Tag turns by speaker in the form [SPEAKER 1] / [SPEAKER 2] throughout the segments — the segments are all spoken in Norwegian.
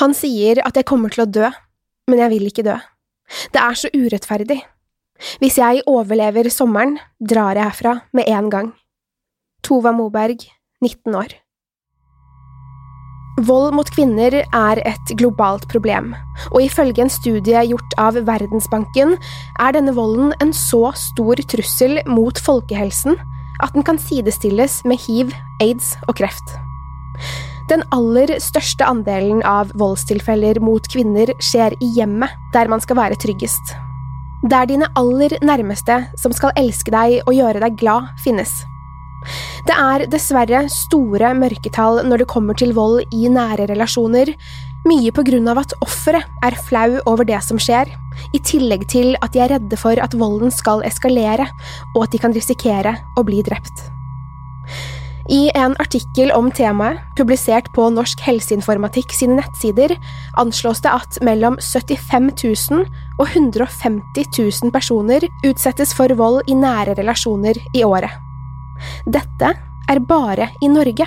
[SPEAKER 1] Han sier at jeg kommer til å dø, men jeg vil ikke dø. Det er så urettferdig. Hvis jeg overlever sommeren, drar jeg herfra med en gang. Tova Moberg, 19 år. Vold mot kvinner er et globalt problem, og ifølge en studie gjort av Verdensbanken er denne volden en så stor trussel mot folkehelsen at den kan sidestilles med hiv, aids og kreft. Den aller største andelen av voldstilfeller mot kvinner skjer i hjemmet, der man skal være tryggest. Der dine aller nærmeste som skal elske deg og gjøre deg glad, finnes. Det er dessverre store mørketall når det kommer til vold i nære relasjoner, mye på grunn av at offeret er flau over det som skjer, i tillegg til at de er redde for at volden skal eskalere, og at de kan risikere å bli drept. I en artikkel om temaet, publisert på Norsk helseinformatikk sine nettsider, anslås det at mellom 75 000 og 150 000 personer utsettes for vold i nære relasjoner i året. Dette er bare i Norge.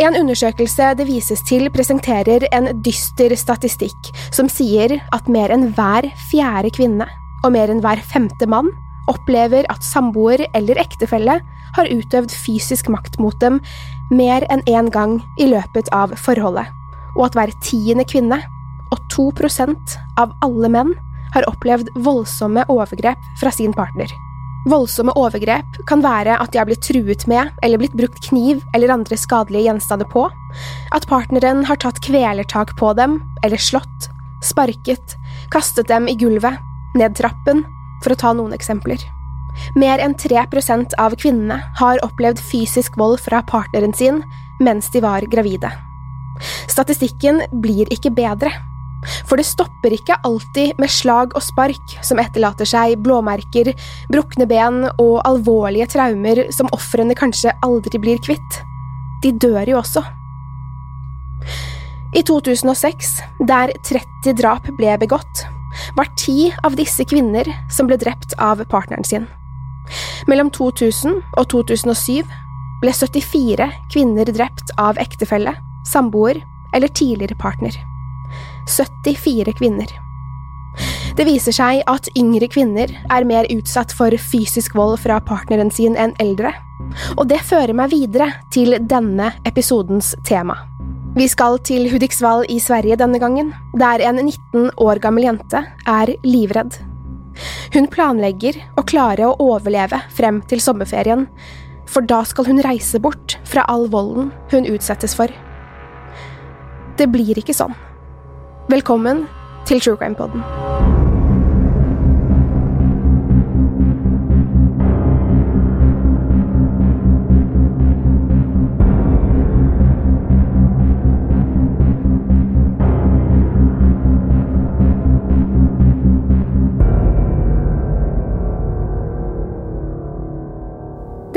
[SPEAKER 1] En undersøkelse det vises til, presenterer en dyster statistikk som sier at mer enn hver fjerde kvinne og mer enn hver femte mann opplever at samboer eller ektefelle har utøvd fysisk makt mot dem mer enn én gang i løpet av forholdet, og at hver tiende kvinne og 2% av alle menn har opplevd voldsomme overgrep fra sin partner. Voldsomme overgrep kan være at de har blitt truet med eller blitt brukt kniv eller andre skadelige gjenstander på, at partneren har tatt kvelertak på dem eller slått, sparket, kastet dem i gulvet, ned trappen, for å ta noen eksempler. Mer enn 3% av kvinnene har opplevd fysisk vold fra partneren sin mens de var gravide. Statistikken blir ikke bedre, for det stopper ikke alltid med slag og spark som etterlater seg blåmerker, brukne ben og alvorlige traumer som ofrene kanskje aldri blir kvitt. De dør jo også. I 2006, der 30 drap ble begått, var ti av disse kvinner som ble drept av partneren sin. Mellom 2000 og 2007 ble 74 kvinner drept av ektefelle, samboer eller tidligere partner. 74 kvinner. Det viser seg at yngre kvinner er mer utsatt for fysisk vold fra partneren sin enn eldre, og det fører meg videre til denne episodens tema. Vi skal til Hudiksvall i Sverige denne gangen, der en 19 år gammel jente er livredd. Hun planlegger å klare å overleve frem til sommerferien, for da skal hun reise bort fra all volden hun utsettes for. Det blir ikke sånn. Velkommen til True Crime Poden.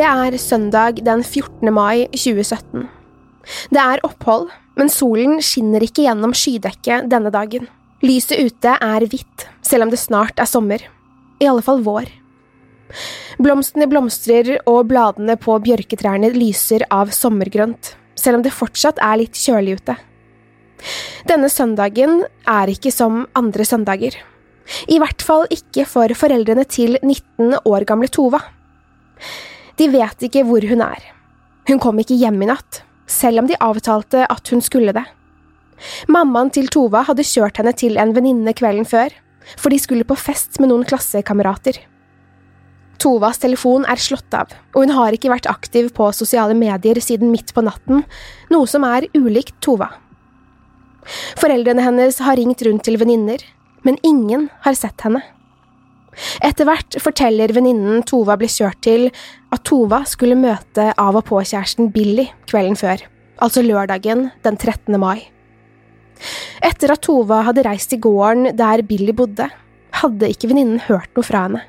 [SPEAKER 1] Det er søndag den 14. mai 2017. Det er opphold, men solen skinner ikke gjennom skydekket denne dagen. Lyset ute er hvitt, selv om det snart er sommer. I alle fall vår. Blomstene blomstrer, og bladene på bjørketrærne lyser av sommergrønt, selv om det fortsatt er litt kjølig ute. Denne søndagen er ikke som andre søndager. I hvert fall ikke for foreldrene til 19 år gamle Tova. De vet ikke hvor hun er. Hun kom ikke hjem i natt, selv om de avtalte at hun skulle det. Mammaen til Tova hadde kjørt henne til en venninne kvelden før, for de skulle på fest med noen klassekamerater. Tovas telefon er slått av, og hun har ikke vært aktiv på sosiale medier siden midt på natten, noe som er ulikt Tova. Foreldrene hennes har ringt rundt til venninner, men ingen har sett henne. Etter hvert forteller venninnen Tova ble kjørt til, at Tova skulle møte av og på-kjæresten Billy kvelden før, altså lørdagen den 13. mai. Etter at Tova hadde reist til gården der Billy bodde, hadde ikke venninnen hørt noe fra henne.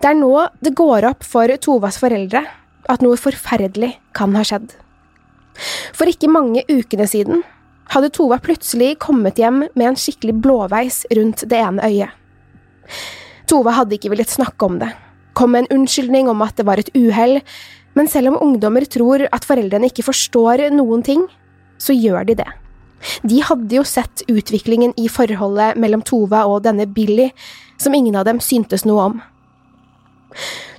[SPEAKER 1] Det er nå det går opp for Tovas foreldre at noe forferdelig kan ha skjedd. For ikke mange ukene siden hadde Tova plutselig kommet hjem med en skikkelig blåveis rundt det ene øyet. Tova hadde ikke villet snakke om det, kom med en unnskyldning om at det var et uhell, men selv om ungdommer tror at foreldrene ikke forstår noen ting, så gjør de det. De hadde jo sett utviklingen i forholdet mellom Tova og denne Billy, som ingen av dem syntes noe om.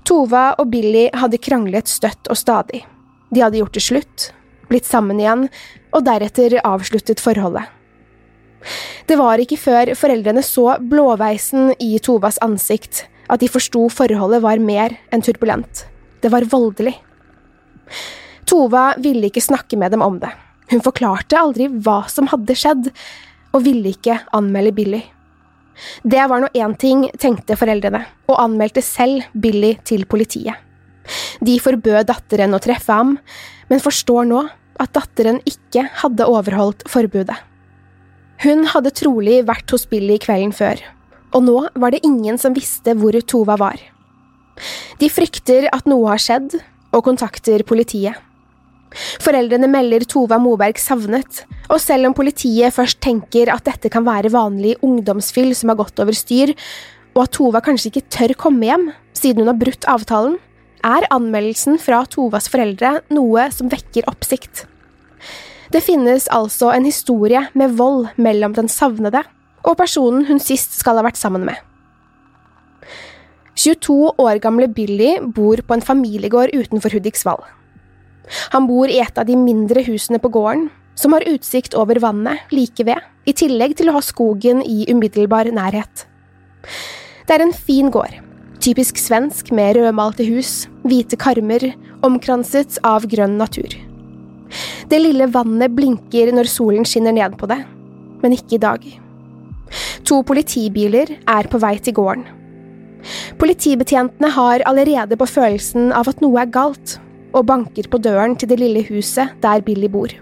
[SPEAKER 1] Tova og Billy hadde kranglet støtt og stadig. De hadde gjort det slutt, blitt sammen igjen, og deretter avsluttet forholdet. Det var ikke før foreldrene så blåveisen i Tovas ansikt at de forsto forholdet var mer enn turbulent. Det var voldelig. Tova ville ikke snakke med dem om det. Hun forklarte aldri hva som hadde skjedd, og ville ikke anmelde Billy. Det var nå én ting, tenkte foreldrene, og anmeldte selv Billy til politiet. De forbød datteren å treffe ham, men forstår nå at datteren ikke hadde overholdt forbudet. Hun hadde trolig vært hos Billy kvelden før, og nå var det ingen som visste hvor Tova var. De frykter at noe har skjedd, og kontakter politiet. Foreldrene melder Tova Moberg savnet, og selv om politiet først tenker at dette kan være vanlig ungdomsfyll som har gått over styr, og at Tova kanskje ikke tør komme hjem siden hun har brutt avtalen, er anmeldelsen fra Tovas foreldre noe som vekker oppsikt. Det finnes altså en historie med vold mellom den savnede og personen hun sist skal ha vært sammen med. 22 år gamle Billy bor på en familiegård utenfor Hudiksvall. Han bor i et av de mindre husene på gården, som har utsikt over vannet like ved, i tillegg til å ha skogen i umiddelbar nærhet. Det er en fin gård, typisk svensk med rødmalte hus, hvite karmer, omkranset av grønn natur. Det lille vannet blinker når solen skinner ned på det, men ikke i dag. To politibiler er på vei til gården. Politibetjentene har allerede på følelsen av at noe er galt, og banker på døren til det lille huset der Billy bor.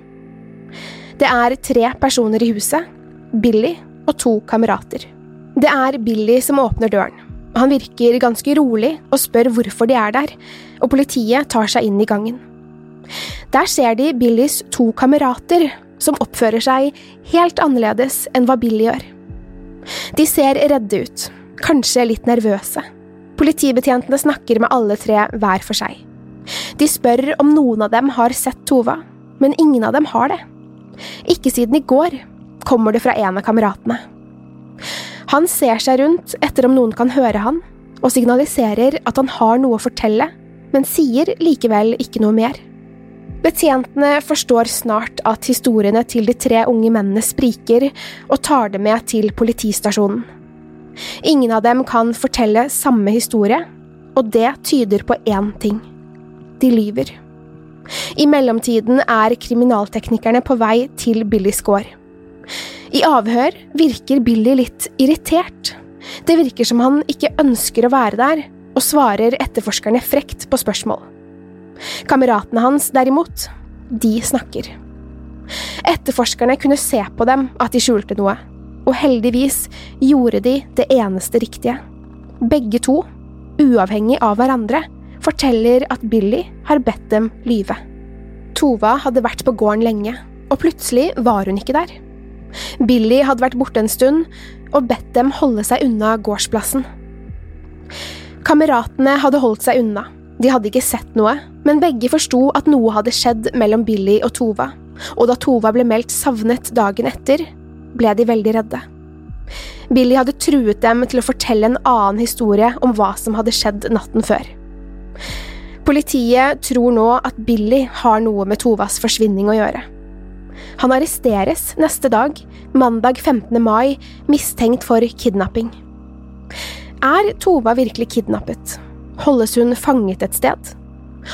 [SPEAKER 1] Det er tre personer i huset, Billy og to kamerater. Det er Billy som åpner døren. Han virker ganske rolig og spør hvorfor de er der, og politiet tar seg inn i gangen. Der ser de Billys to kamerater, som oppfører seg helt annerledes enn hva Billy gjør. De ser redde ut, kanskje litt nervøse. Politibetjentene snakker med alle tre hver for seg. De spør om noen av dem har sett Tova, men ingen av dem har det. Ikke siden i går, kommer det fra en av kameratene. Han ser seg rundt etter om noen kan høre han, og signaliserer at han har noe å fortelle, men sier likevel ikke noe mer. Betjentene forstår snart at historiene til de tre unge mennene spriker, og tar det med til politistasjonen. Ingen av dem kan fortelle samme historie, og det tyder på én ting de lyver. I mellomtiden er kriminalteknikerne på vei til Billys gård. I avhør virker Billy litt irritert. Det virker som han ikke ønsker å være der, og svarer etterforskerne frekt på spørsmål. Kameratene hans, derimot, de snakker. Etterforskerne kunne se på dem at de skjulte noe, og heldigvis gjorde de det eneste riktige. Begge to, uavhengig av hverandre, forteller at Billy har bedt dem lyve. Tova hadde vært på gården lenge, og plutselig var hun ikke der. Billy hadde vært borte en stund og bedt dem holde seg unna gårdsplassen. Kameratene hadde holdt seg unna, de hadde ikke sett noe, men begge forsto at noe hadde skjedd mellom Billy og Tova, og da Tova ble meldt savnet dagen etter, ble de veldig redde. Billy hadde truet dem til å fortelle en annen historie om hva som hadde skjedd natten før. Politiet tror nå at Billy har noe med Tovas forsvinning å gjøre. Han arresteres neste dag, mandag 15. mai, mistenkt for kidnapping. Er Tova virkelig kidnappet? Holdes hun fanget et sted?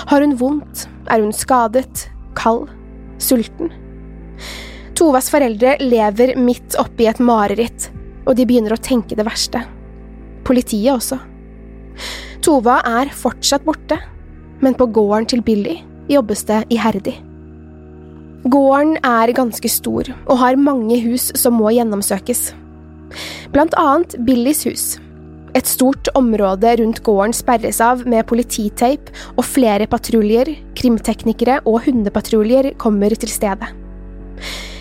[SPEAKER 1] Har hun vondt? Er hun skadet? Kald? Sulten? Tovas foreldre lever midt oppi et mareritt, og de begynner å tenke det verste. Politiet også. Tova er fortsatt borte, men på gården til Billy jobbes det iherdig. Gården er ganske stor og har mange hus som må gjennomsøkes. Blant annet Billys hus. Et stort område rundt gården sperres av med polititeip, og flere patruljer, krimteknikere og hundepatruljer kommer til stedet.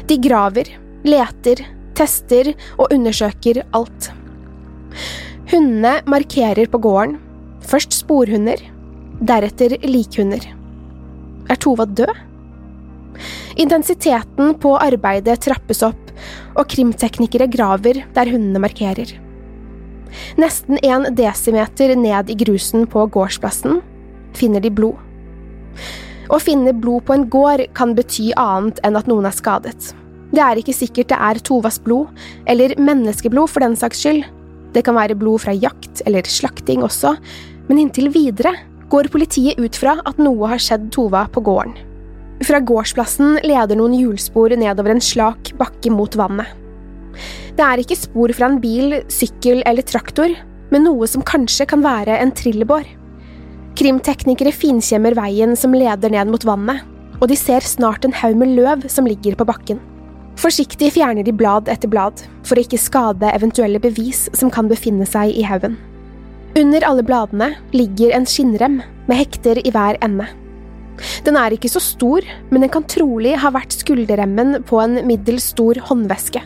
[SPEAKER 1] De graver, leter, tester og undersøker alt. Hundene markerer på gården, først sporhunder, deretter likhunder. Er Tova død? Intensiteten på arbeidet trappes opp, og krimteknikere graver der hundene markerer. Nesten en desimeter ned i grusen på gårdsplassen finner de blod. Å finne blod på en gård kan bety annet enn at noen er skadet. Det er ikke sikkert det er Tovas blod, eller menneskeblod for den saks skyld. Det kan være blod fra jakt eller slakting også, men inntil videre går politiet ut fra at noe har skjedd Tova på gården. Fra gårdsplassen leder noen hjulspor nedover en slak bakke mot vannet. Det er ikke spor fra en bil, sykkel eller traktor, men noe som kanskje kan være en trillebår. Krimteknikere finkjemmer veien som leder ned mot vannet, og de ser snart en haug med løv som ligger på bakken. Forsiktig fjerner de blad etter blad, for å ikke skade eventuelle bevis som kan befinne seg i haugen. Under alle bladene ligger en skinnrem med hekter i hver ende. Den er ikke så stor, men den kan trolig ha vært skulderremmen på en middels stor håndveske.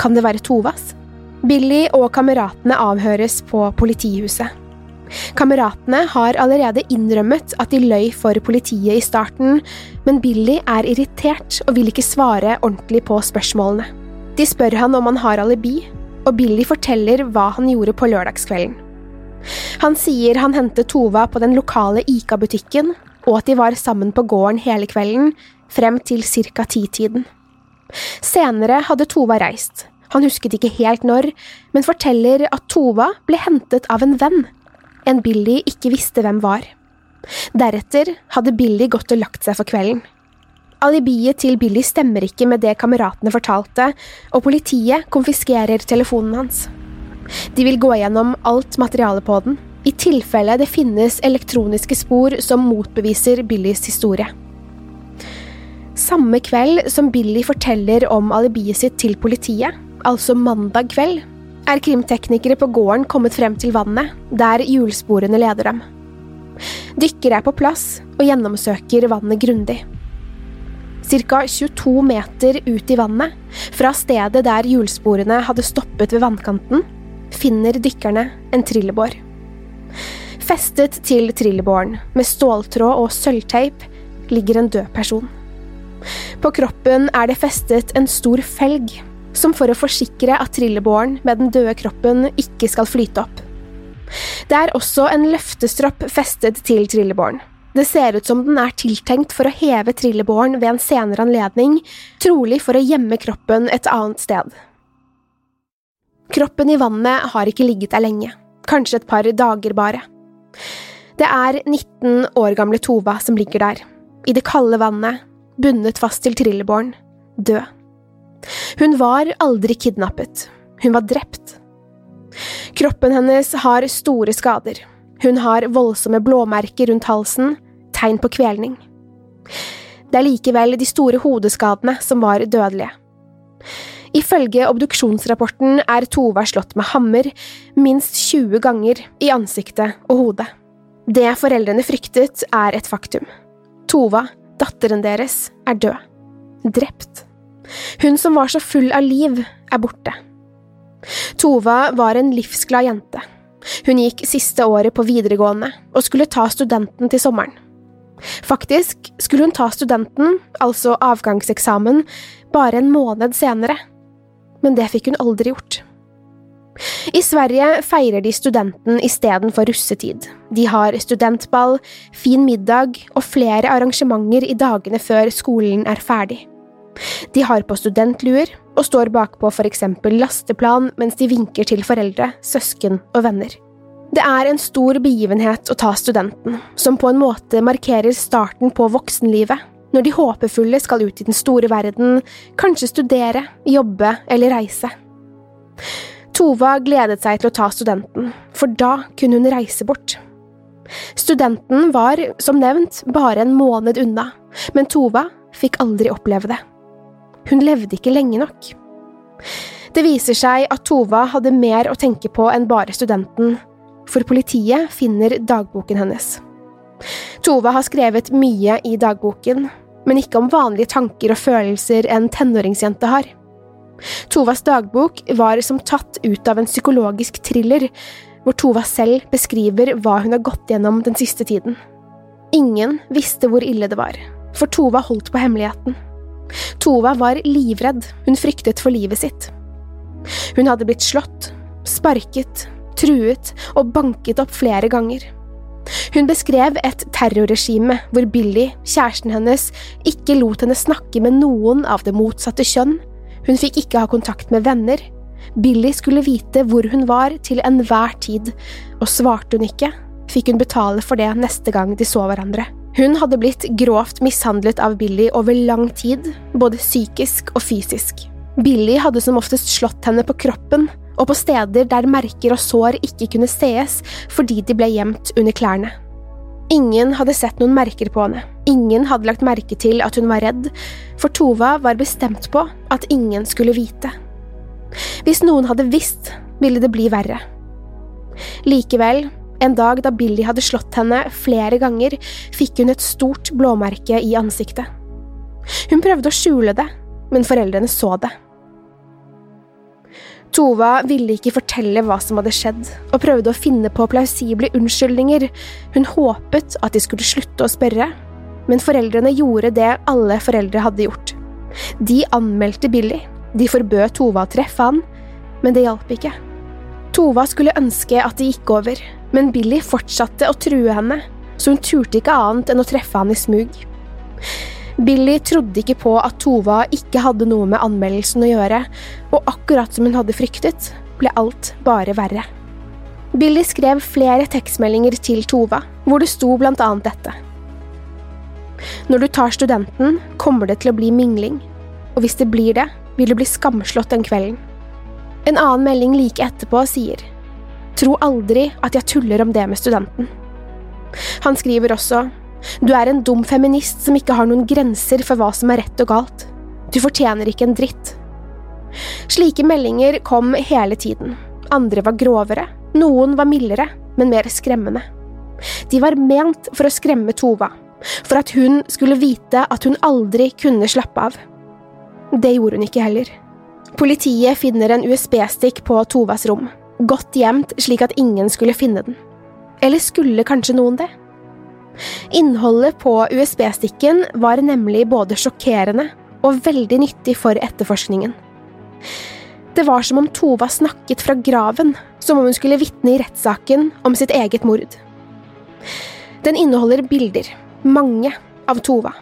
[SPEAKER 1] Kan det være Tovas? Billy og kameratene avhøres på politihuset. Kameratene har allerede innrømmet at de løy for politiet i starten, men Billy er irritert og vil ikke svare ordentlig på spørsmålene. De spør han om han har alibi, og Billy forteller hva han gjorde på lørdagskvelden. Han sier han hentet Tova på den lokale Ica-butikken, og at de var sammen på gården hele kvelden, frem til ca. titiden. Senere hadde Tova reist. Han husket ikke helt når, men forteller at Tova ble hentet av en venn, en Billy ikke visste hvem var. Deretter hadde Billy gått og lagt seg for kvelden. Alibiet til Billy stemmer ikke med det kameratene fortalte, og politiet konfiskerer telefonen hans. De vil gå gjennom alt materialet på den, i tilfelle det finnes elektroniske spor som motbeviser Billys historie. Samme kveld som Billy forteller om alibiet sitt til politiet, altså mandag kveld, er krimteknikere på gården kommet frem til vannet, der hjulsporene leder dem. Dykkere er på plass og gjennomsøker vannet grundig. Ca 22 meter ut i vannet, fra stedet der hjulsporene hadde stoppet ved vannkanten, finner dykkerne en trillebår. Festet til trillebåren, med ståltråd og sølvteip, ligger en død person. På kroppen er det festet en stor felg, som for å forsikre at trillebåren med den døde kroppen ikke skal flyte opp. Det er også en løftestropp festet til trillebåren. Det ser ut som den er tiltenkt for å heve trillebåren ved en senere anledning, trolig for å gjemme kroppen et annet sted. Kroppen i vannet har ikke ligget der lenge, kanskje et par dager bare. Det er 19 år gamle Tova som ligger der, i det kalde vannet, bundet fast til trillebåren, død. Hun var aldri kidnappet, hun var drept. Kroppen hennes har store skader, hun har voldsomme blåmerker rundt halsen, tegn på kvelning. Det er likevel de store hodeskadene som var dødelige. Ifølge obduksjonsrapporten er Tova slått med hammer minst 20 ganger i ansiktet og hodet. Det foreldrene fryktet, er et faktum. Tova Datteren deres er død. Drept. Hun som var så full av liv, er borte. Tova var en livsglad jente. Hun gikk siste året på videregående og skulle ta studenten til sommeren. Faktisk skulle hun ta studenten, altså avgangseksamen, bare en måned senere, men det fikk hun aldri gjort. I Sverige feirer de studenten istedenfor russetid. De har studentball, fin middag og flere arrangementer i dagene før skolen er ferdig. De har på studentluer og står bakpå for eksempel lasteplan mens de vinker til foreldre, søsken og venner. Det er en stor begivenhet å ta studenten, som på en måte markerer starten på voksenlivet, når de håpefulle skal ut i den store verden, kanskje studere, jobbe eller reise. Tova gledet seg til å ta studenten, for da kunne hun reise bort. Studenten var, som nevnt, bare en måned unna, men Tova fikk aldri oppleve det. Hun levde ikke lenge nok. Det viser seg at Tova hadde mer å tenke på enn bare studenten, for politiet finner dagboken hennes. Tova har skrevet mye i dagboken, men ikke om vanlige tanker og følelser en tenåringsjente har. Tovas dagbok var som tatt ut av en psykologisk thriller, hvor Tova selv beskriver hva hun har gått gjennom den siste tiden. Ingen visste hvor ille det var, for Tova holdt på hemmeligheten. Tova var livredd, hun fryktet for livet sitt. Hun hadde blitt slått, sparket, truet og banket opp flere ganger. Hun beskrev et terrorregime hvor Billy, kjæresten hennes, ikke lot henne snakke med noen av det motsatte kjønn, hun fikk ikke ha kontakt med venner, Billy skulle vite hvor hun var til enhver tid, og svarte hun ikke, fikk hun betale for det neste gang de så hverandre. Hun hadde blitt grovt mishandlet av Billy over lang tid, både psykisk og fysisk. Billy hadde som oftest slått henne på kroppen, og på steder der merker og sår ikke kunne sees fordi de ble gjemt under klærne. Ingen hadde sett noen merker på henne, ingen hadde lagt merke til at hun var redd, for Tova var bestemt på at ingen skulle vite. Hvis noen hadde visst, ville det bli verre. Likevel, en dag da Billy hadde slått henne flere ganger, fikk hun et stort blåmerke i ansiktet. Hun prøvde å skjule det, men foreldrene så det. Tova ville ikke fortelle hva som hadde skjedd, og prøvde å finne på plausible unnskyldninger. Hun håpet at de skulle slutte å spørre, men foreldrene gjorde det alle foreldre hadde gjort. De anmeldte Billy, de forbød Tova å treffe han, men det hjalp ikke. Tova skulle ønske at det gikk over, men Billy fortsatte å true henne, så hun turte ikke annet enn å treffe han i smug. Billy trodde ikke på at Tova ikke hadde noe med anmeldelsen å gjøre, og akkurat som hun hadde fryktet, ble alt bare verre. Billy skrev flere tekstmeldinger til Tova, hvor det sto blant annet dette. Når du tar studenten, kommer det til å bli mingling, og hvis det blir det, vil du bli skamslått den kvelden. En annen melding like etterpå sier Tro aldri at jeg tuller om det med studenten. Han skriver også du er en dum feminist som ikke har noen grenser for hva som er rett og galt. Du fortjener ikke en dritt. Slike meldinger kom hele tiden. Andre var grovere, noen var mildere, men mer skremmende. De var ment for å skremme Tova, for at hun skulle vite at hun aldri kunne slappe av. Det gjorde hun ikke heller. Politiet finner en USB-stikk på Tovas rom, godt gjemt slik at ingen skulle finne den. Eller skulle kanskje noen det? Innholdet på USB-stikken var nemlig både sjokkerende og veldig nyttig for etterforskningen. Det var som om Tova snakket fra graven, som om hun skulle vitne i rettssaken om sitt eget mord. Den inneholder bilder, mange, av Tova.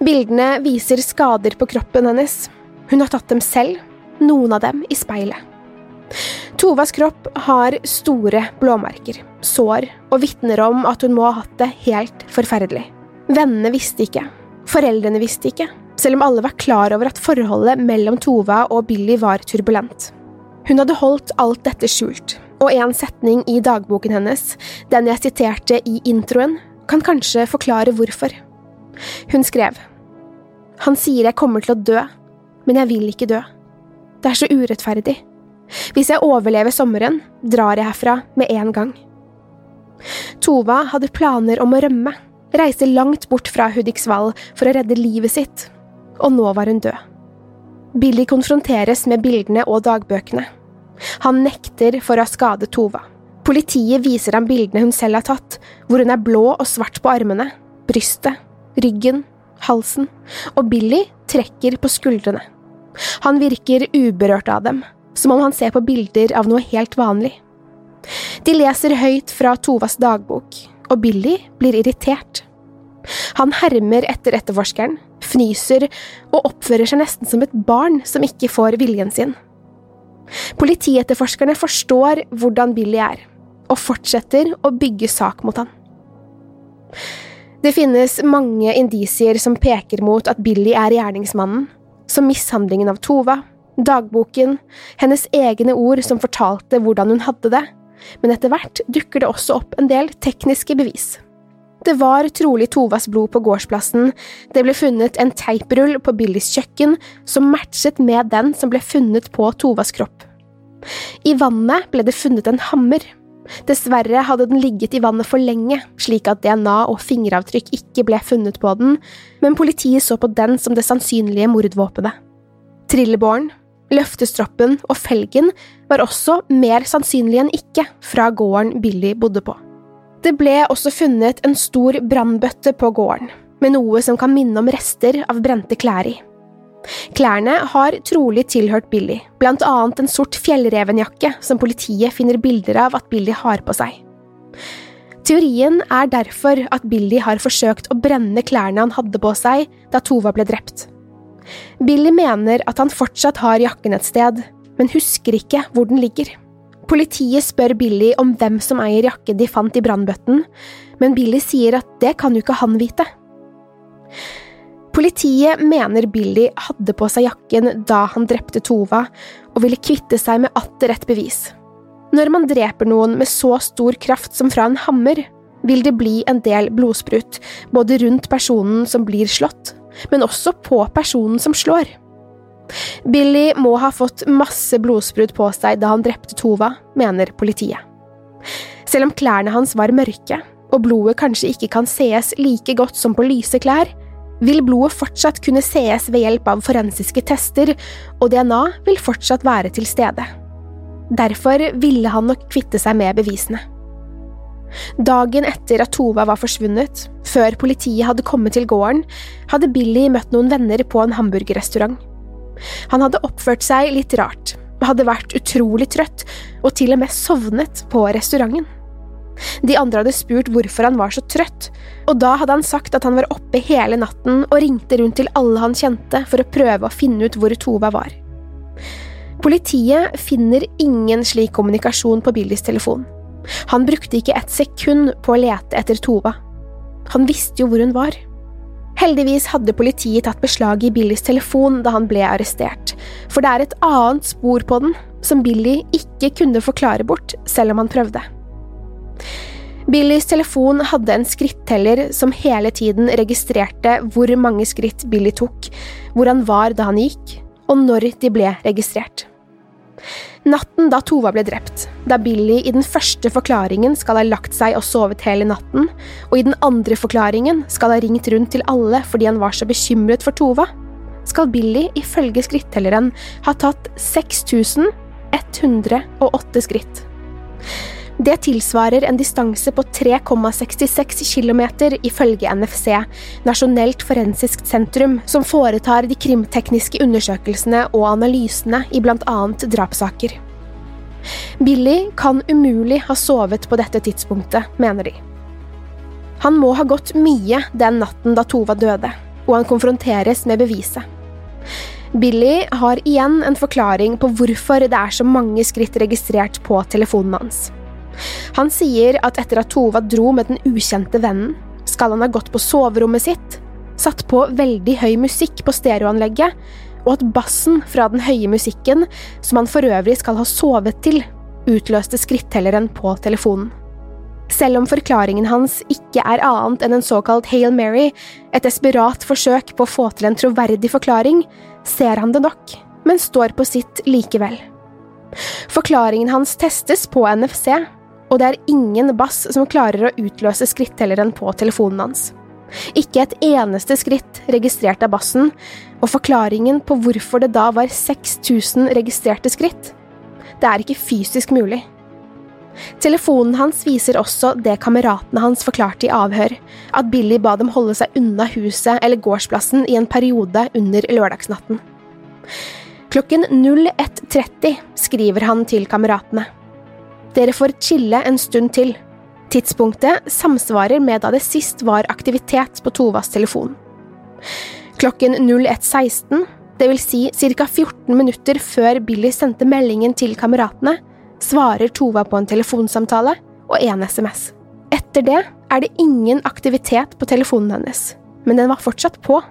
[SPEAKER 1] Bildene viser skader på kroppen hennes. Hun har tatt dem selv, noen av dem i speilet. Tovas kropp har store blåmerker, sår, og vitner om at hun må ha hatt det helt forferdelig. Vennene visste ikke, foreldrene visste ikke, selv om alle var klar over at forholdet mellom Tova og Billy var turbulent. Hun hadde holdt alt dette skjult, og en setning i dagboken hennes, den jeg siterte i introen, kan kanskje forklare hvorfor. Hun skrev, Han sier jeg kommer til å dø, men jeg vil ikke dø. Det er så urettferdig. Hvis jeg overlever sommeren, drar jeg herfra med en gang. Tova hadde planer om å rømme, reise langt bort fra Hudiksvall for å redde livet sitt, og nå var hun død. Billy konfronteres med bildene og dagbøkene. Han nekter for å ha skadet Tova. Politiet viser ham bildene hun selv har tatt, hvor hun er blå og svart på armene, brystet, ryggen, halsen, og Billy trekker på skuldrene. Han virker uberørt av dem, som om han ser på bilder av noe helt vanlig. De leser høyt fra Tovas dagbok, og Billy blir irritert. Han hermer etter etterforskeren, fnyser og oppfører seg nesten som et barn som ikke får viljen sin. Politietterforskerne forstår hvordan Billy er, og fortsetter å bygge sak mot han. Det finnes mange indisier som peker mot at Billy er gjerningsmannen, som mishandlingen av Tova, dagboken, hennes egne ord som fortalte hvordan hun hadde det, men etter hvert dukker det også opp en del tekniske bevis. Det var trolig Tovas blod på gårdsplassen, det ble funnet en teiprull på Billys kjøkken som matchet med den som ble funnet på Tovas kropp. I vannet ble det funnet en hammer. Dessverre hadde den ligget i vannet for lenge, slik at DNA og fingeravtrykk ikke ble funnet på den, men politiet så på den som det sannsynlige mordvåpenet. Trillebåren, løftestroppen og felgen var også mer sannsynlig enn ikke fra gården Billy bodde på. Det ble også funnet en stor brannbøtte på gården, med noe som kan minne om rester av brente klær i. Klærne har trolig tilhørt Billy, blant annet en sort fjellrevenjakke som politiet finner bilder av at Billy har på seg. Teorien er derfor at Billy har forsøkt å brenne klærne han hadde på seg da Tova ble drept. Billy mener at han fortsatt har jakken et sted, men husker ikke hvor den ligger. Politiet spør Billy om hvem som eier jakken de fant i brannbøtten, men Billy sier at det kan jo ikke han vite. Politiet mener Billy hadde på seg jakken da han drepte Tova, og ville kvitte seg med atter et bevis. Når man dreper noen med så stor kraft som fra en hammer, vil det bli en del blodsprut, både rundt personen som blir slått, men også på personen som slår. Billy må ha fått masse blodsprut på seg da han drepte Tova, mener politiet. Selv om klærne hans var mørke, og blodet kanskje ikke kan sees like godt som på lyse klær, vil blodet fortsatt kunne sees ved hjelp av forensiske tester, og DNA vil fortsatt være til stede. Derfor ville han nok kvitte seg med bevisene. Dagen etter at Tova var forsvunnet, før politiet hadde kommet til gården, hadde Billy møtt noen venner på en hamburgerrestaurant. Han hadde oppført seg litt rart, hadde vært utrolig trøtt og til og med sovnet på restauranten. De andre hadde spurt hvorfor han var så trøtt, og da hadde han sagt at han var oppe hele natten og ringte rundt til alle han kjente for å prøve å finne ut hvor Tova var. Politiet finner ingen slik kommunikasjon på Billys telefon. Han brukte ikke et sekund på å lete etter Tova. Han visste jo hvor hun var. Heldigvis hadde politiet tatt beslag i Billys telefon da han ble arrestert, for det er et annet spor på den som Billy ikke kunne forklare bort, selv om han prøvde. Billys telefon hadde en skritteller som hele tiden registrerte hvor mange skritt Billy tok, hvor han var da han gikk, og når de ble registrert. Natten da Tova ble drept, da Billy i den første forklaringen skal ha lagt seg og sovet hele natten, og i den andre forklaringen skal ha ringt rundt til alle fordi han var så bekymret for Tova, skal Billy ifølge skrittelleren ha tatt 6108 skritt. Det tilsvarer en distanse på 3,66 km ifølge NFC, Nasjonelt forensisk sentrum, som foretar de krimtekniske undersøkelsene og analysene i annet drapssaker. Billy kan umulig ha sovet på dette tidspunktet, mener de. Han må ha gått mye den natten da Tova døde, og han konfronteres med beviset. Billy har igjen en forklaring på hvorfor det er så mange skritt registrert på telefonen hans. Han sier at etter at Tova dro med den ukjente vennen, skal han ha gått på soverommet sitt, satt på veldig høy musikk på stereoanlegget, og at bassen fra den høye musikken, som han for øvrig skal ha sovet til, utløste skrittelleren på telefonen. Selv om forklaringen hans ikke er annet enn en såkalt Hail Mary, et desperat forsøk på å få til en troverdig forklaring, ser han det nok, men står på sitt likevel. Forklaringen hans testes på NFC, og det er ingen bass som klarer å utløse skrittelleren på telefonen hans. Ikke et eneste skritt registrert av bassen, og forklaringen på hvorfor det da var 6000 registrerte skritt, det er ikke fysisk mulig. Telefonen hans viser også det kameratene hans forklarte i avhør, at Billy ba dem holde seg unna huset eller gårdsplassen i en periode under lørdagsnatten. Klokken 01.30 skriver han til kameratene. Dere får chille en stund til. Tidspunktet samsvarer med da det sist var aktivitet på Tovas telefon. Klokken 01.16, det vil si ca 14 minutter før Billy sendte meldingen til kameratene, svarer Tova på en telefonsamtale og en SMS. Etter det er det ingen aktivitet på telefonen hennes, men den var fortsatt på.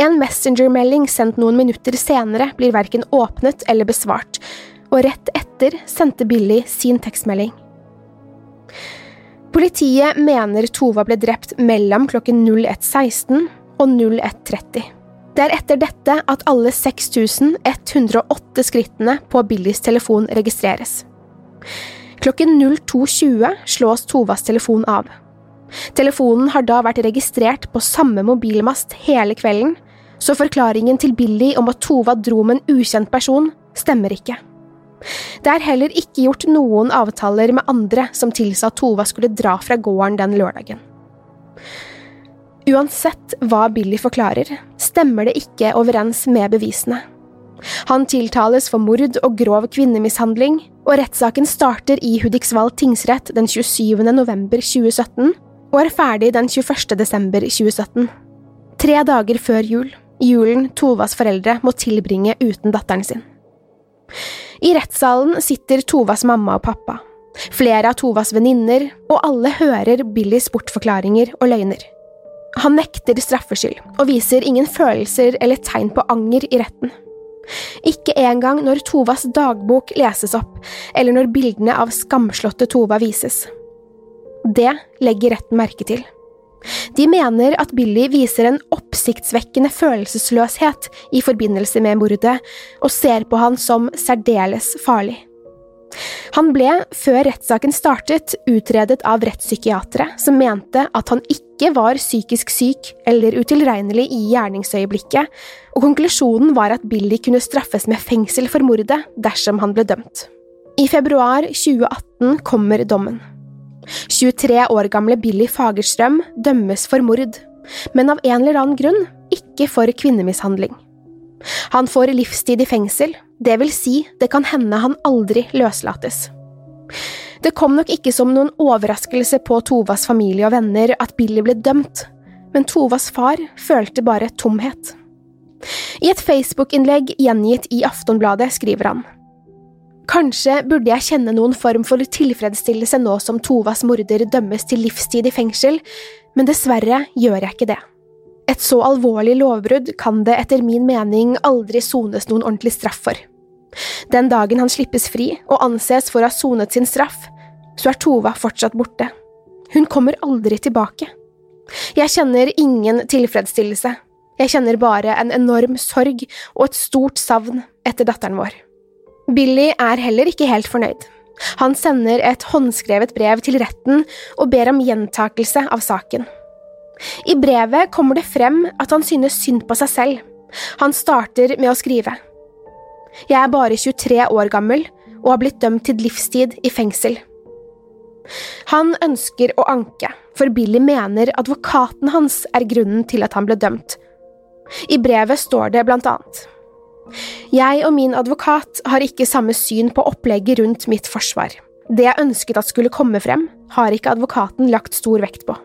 [SPEAKER 1] En Messenger-melding sendt noen minutter senere blir verken åpnet eller besvart, og rett etter sendte Billy sin tekstmelding. Politiet mener Tova ble drept mellom klokken 01.16 og 01.30. Det er etter dette at alle 6108 skrittene på Billys telefon registreres. Klokken 02.20 slås Tovas telefon av. Telefonen har da vært registrert på samme mobilmast hele kvelden, så forklaringen til Billy om at Tova dro med en ukjent person, stemmer ikke. Det er heller ikke gjort noen avtaler med andre som tilsa at Tova skulle dra fra gården den lørdagen. Uansett hva Billy forklarer, stemmer det ikke overens med bevisene. Han tiltales for mord og grov kvinnemishandling, og rettssaken starter i Hudiksvall tingsrett den 27. november 2017 og er ferdig den 21. desember 2017. Tre dager før jul, julen Tovas foreldre må tilbringe uten datteren sin. I rettssalen sitter Tovas mamma og pappa, flere av Tovas venninner, og alle hører Billys bortforklaringer og løgner. Han nekter straffskyld og viser ingen følelser eller tegn på anger i retten. Ikke engang når Tovas dagbok leses opp, eller når bildene av skamslåtte Tova vises. Det legger retten merke til. De mener at Billy viser en oppsiktsvekkende følelsesløshet i forbindelse med mordet, og ser på han som særdeles farlig. Han ble, før rettssaken startet, utredet av rettspsykiatere som mente at han ikke var psykisk syk eller utilregnelig i gjerningsøyeblikket, og konklusjonen var at Billy kunne straffes med fengsel for mordet dersom han ble dømt. I februar 2018 kommer dommen. 23 år gamle Billy Fagerstrøm dømmes for mord, men av en eller annen grunn ikke for kvinnemishandling. Han får livstid i fengsel, det vil si, det kan hende han aldri løslates. Det kom nok ikke som noen overraskelse på Tovas familie og venner at Billy ble dømt, men Tovas far følte bare tomhet. I et Facebook-innlegg gjengitt i Aftonbladet skriver han. Kanskje burde jeg kjenne noen form for tilfredsstillelse nå som Tovas morder dømmes til livstid i fengsel, men dessverre gjør jeg ikke det. Et så alvorlig lovbrudd kan det etter min mening aldri sones noen ordentlig straff for. Den dagen han slippes fri og anses for å ha sonet sin straff, så er Tova fortsatt borte. Hun kommer aldri tilbake. Jeg kjenner ingen tilfredsstillelse. Jeg kjenner bare en enorm sorg og et stort savn etter datteren vår. Billy er heller ikke helt fornøyd. Han sender et håndskrevet brev til retten og ber om gjentakelse av saken. I brevet kommer det frem at han synes synd på seg selv. Han starter med å skrive. Jeg er bare 23 år gammel og har blitt dømt til livstid i fengsel. Han ønsker å anke, for Billy mener advokaten hans er grunnen til at han ble dømt. I brevet står det blant annet. Jeg og min advokat har ikke samme syn på opplegget rundt mitt forsvar. Det jeg ønsket at skulle komme frem, har ikke advokaten lagt stor vekt på.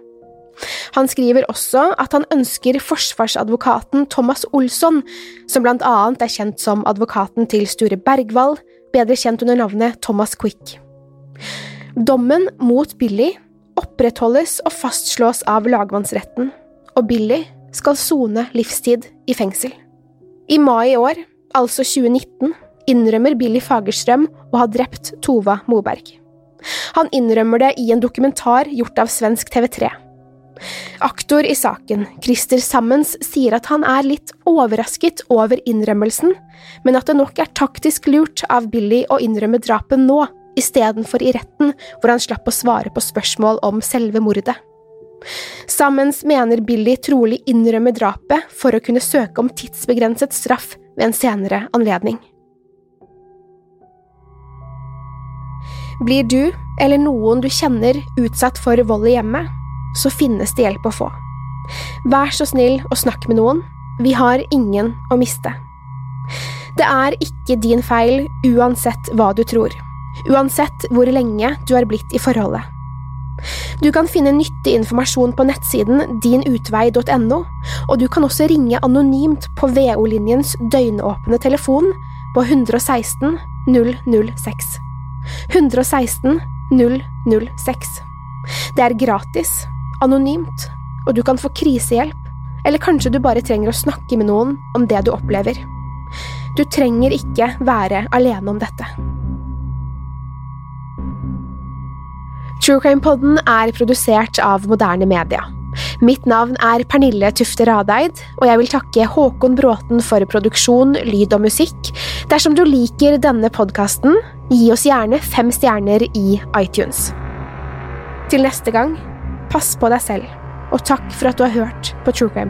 [SPEAKER 1] Han skriver også at han ønsker forsvarsadvokaten Thomas Olsson, som blant annet er kjent som advokaten til Sture Bergwall, bedre kjent under navnet Thomas Quick. Dommen mot Billy opprettholdes og fastslås av lagmannsretten, og Billy skal sone livstid i fengsel. I mai i år, altså 2019, innrømmer Billy Fagerstrøm å ha drept Tova Moberg. Han innrømmer det i en dokumentar gjort av svensk TV3. Aktor i saken, Christer Sammens, sier at han er litt overrasket over innrømmelsen, men at det nok er taktisk lurt av Billy å innrømme drapet nå, istedenfor i retten, hvor han slapp å svare på spørsmål om selve mordet. Sammens mener Billy trolig innrømme drapet for å kunne søke om tidsbegrenset straff ved en senere anledning. Blir du, eller noen du kjenner, utsatt for vold i hjemmet, så finnes det hjelp å få. Vær så snill og snakk med noen, vi har ingen å miste. Det er ikke din feil uansett hva du tror, uansett hvor lenge du har blitt i forholdet. Du kan finne nyttig informasjon på nettsiden dinutvei.no, og du kan også ringe anonymt på VO-linjens døgnåpne telefon på 116 006. 116 006. Det er gratis, anonymt, og du kan få krisehjelp, eller kanskje du bare trenger å snakke med noen om det du opplever. Du trenger ikke være alene om dette. True Crime Podden er produsert av moderne media. Mitt navn er Pernille Tufte Radeid, og jeg vil takke Håkon Bråten for produksjon, lyd og musikk. Dersom du liker denne podkasten, gi oss gjerne fem stjerner i iTunes. Til neste gang, pass på deg selv, og takk for at du har hørt på True Crime